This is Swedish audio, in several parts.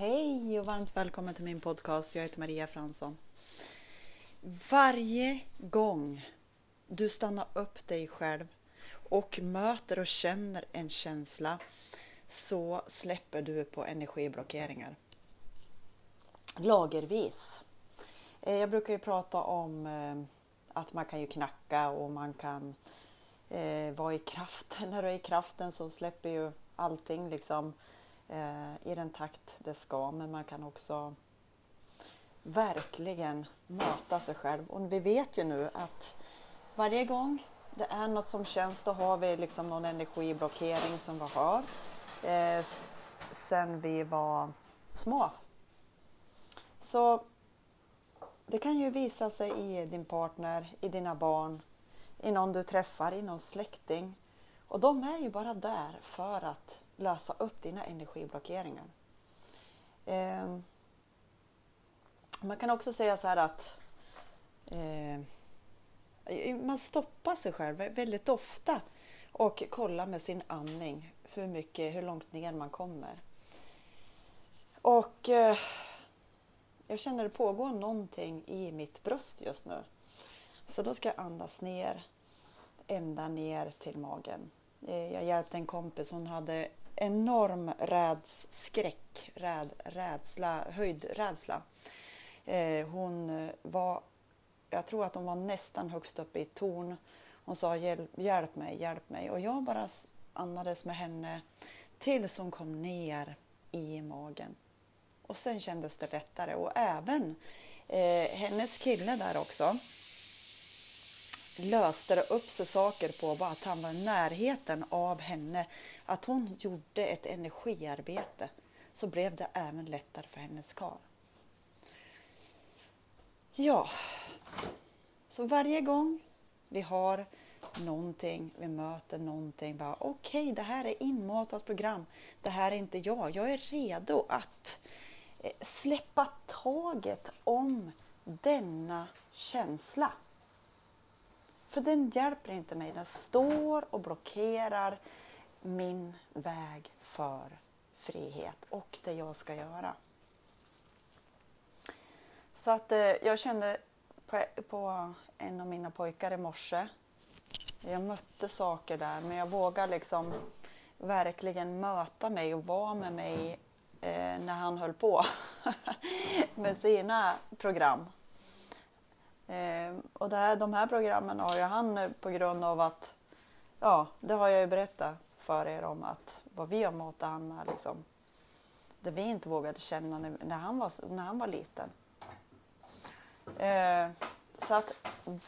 Hej och varmt välkommen till min podcast. Jag heter Maria Fransson. Varje gång du stannar upp dig själv och möter och känner en känsla så släpper du på energiblockeringar. Lagervis. Eh, jag brukar ju prata om eh, att man kan ju knacka och man kan eh, vara i kraften. När du är i kraften så släpper ju allting liksom Eh, i den takt det ska. Men man kan också verkligen möta sig själv. Och vi vet ju nu att varje gång det är något som känns, då har vi liksom någon energiblockering som vi har eh, sen vi var små. Så det kan ju visa sig i din partner, i dina barn, i någon du träffar, i någon släkting. Och de är ju bara där för att lösa upp dina energiblockeringar. Eh, man kan också säga så här att eh, man stoppar sig själv väldigt ofta och kollar med sin andning hur, mycket, hur långt ner man kommer. Och eh, jag känner det pågår någonting i mitt bröst just nu. Så då ska jag andas ner, ända ner till magen. Eh, jag hjälpte en kompis, hon hade enorm rädsskräck, räd, rädsla, höjdrädsla. Eh, hon eh, var, jag tror att hon var nästan högst upp i torn. Hon sa hjälp, hjälp mig, hjälp mig. Och jag bara andades med henne tills hon kom ner i magen. Och sen kändes det lättare och även eh, hennes kille där också löste det upp sig saker på bara att han var i närheten av henne. Att hon gjorde ett energiarbete så blev det även lättare för hennes karl. Ja, så varje gång vi har någonting, vi möter någonting, bara okej, okay, det här är inmatat program. Det här är inte jag. Jag är redo att eh, släppa taget om denna känsla. För den hjälper inte mig. Den står och blockerar min väg för frihet och det jag ska göra. Så att eh, jag kände på, på en av mina pojkar i morse. Jag mötte saker där men jag vågar liksom verkligen möta mig och vara med mig eh, när han höll på med sina program. Eh, och det här, de här programmen har ju han på grund av att, ja, det har jag ju berättat för er om att vad vi har matat han med liksom. Det vi inte vågade känna när, när, han, var, när han var liten. Eh, så att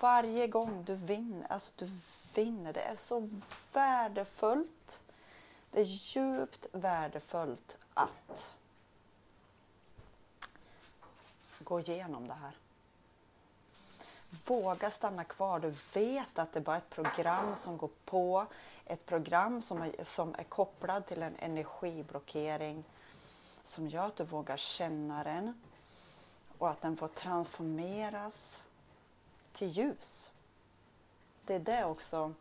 varje gång du vinner, alltså du vinner, det är så värdefullt. Det är djupt värdefullt att gå igenom det här. Våga stanna kvar. Du vet att det bara är ett program som går på. Ett program som är, som är kopplad till en energiblockering som gör att du vågar känna den och att den får transformeras till ljus. Det är det också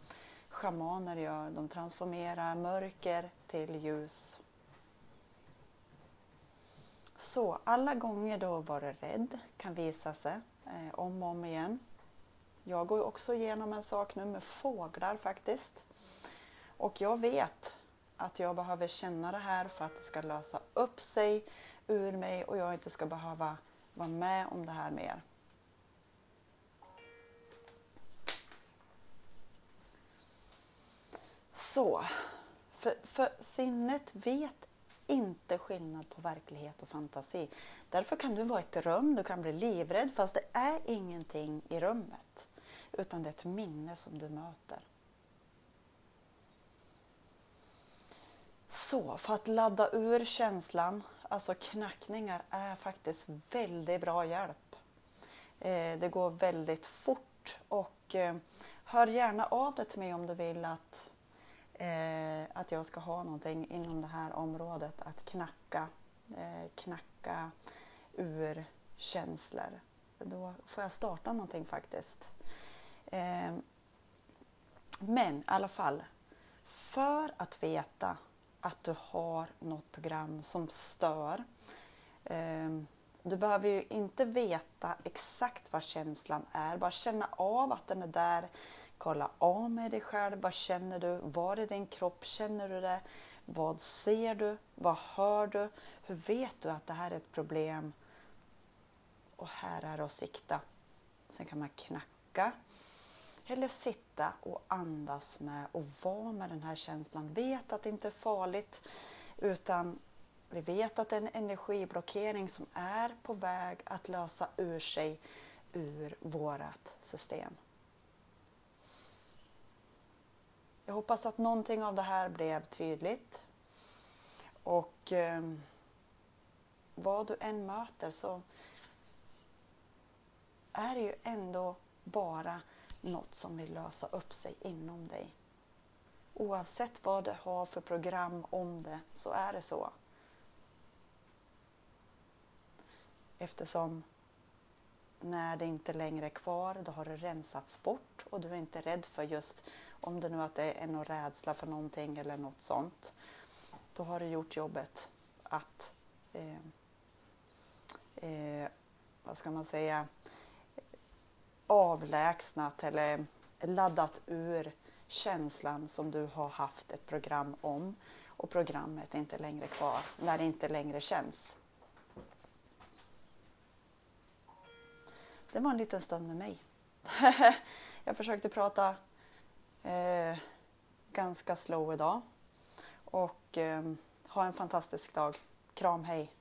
schamaner gör. De transformerar mörker till ljus. Så alla gånger du vara varit rädd kan visa sig eh, om och om igen. Jag går också igenom en sak nu med fåglar faktiskt. Och jag vet att jag behöver känna det här för att det ska lösa upp sig ur mig och jag inte ska behöva vara med om det här mer. Så, för, för sinnet vet inte skillnad på verklighet och fantasi. Därför kan du vara i ett rum, du kan bli livrädd fast det är ingenting i rummet. Utan det är ett minne som du möter. Så för att ladda ur känslan, alltså knackningar är faktiskt väldigt bra hjälp. Eh, det går väldigt fort och eh, hör gärna av dig till mig om du vill att, eh, att jag ska ha någonting inom det här området. Att knacka, eh, knacka ur känslor. Då får jag starta någonting faktiskt. Eh, men i alla fall, för att veta att du har något program som stör eh, du behöver ju inte veta exakt vad känslan är, bara känna av att den är där. Kolla av med dig själv, vad känner du? Var i din kropp känner du det? Vad ser du? Vad hör du? Hur vet du att det här är ett problem? Och här är det att sikta. Sen kan man knacka eller sitta och andas med och vara med den här känslan. Vet att det inte är farligt utan vi vet att det är en energiblockering som är på väg att lösa ur sig ur vårat system. Jag hoppas att någonting av det här blev tydligt. Och eh, vad du än möter så är det ju ändå bara något som vill lösa upp sig inom dig. Oavsett vad du har för program om det så är det så. Eftersom när det inte längre är kvar, då har det rensats bort och du är inte rädd för just om det nu att det är någon rädsla för någonting eller något sånt. Då har du gjort jobbet att eh, eh, vad ska man säga avlägsnat eller laddat ur känslan som du har haft ett program om och programmet är inte längre kvar när det inte längre känns. Det var en liten stund med mig. jag försökte prata eh, ganska slow idag och eh, ha en fantastisk dag. Kram, hej!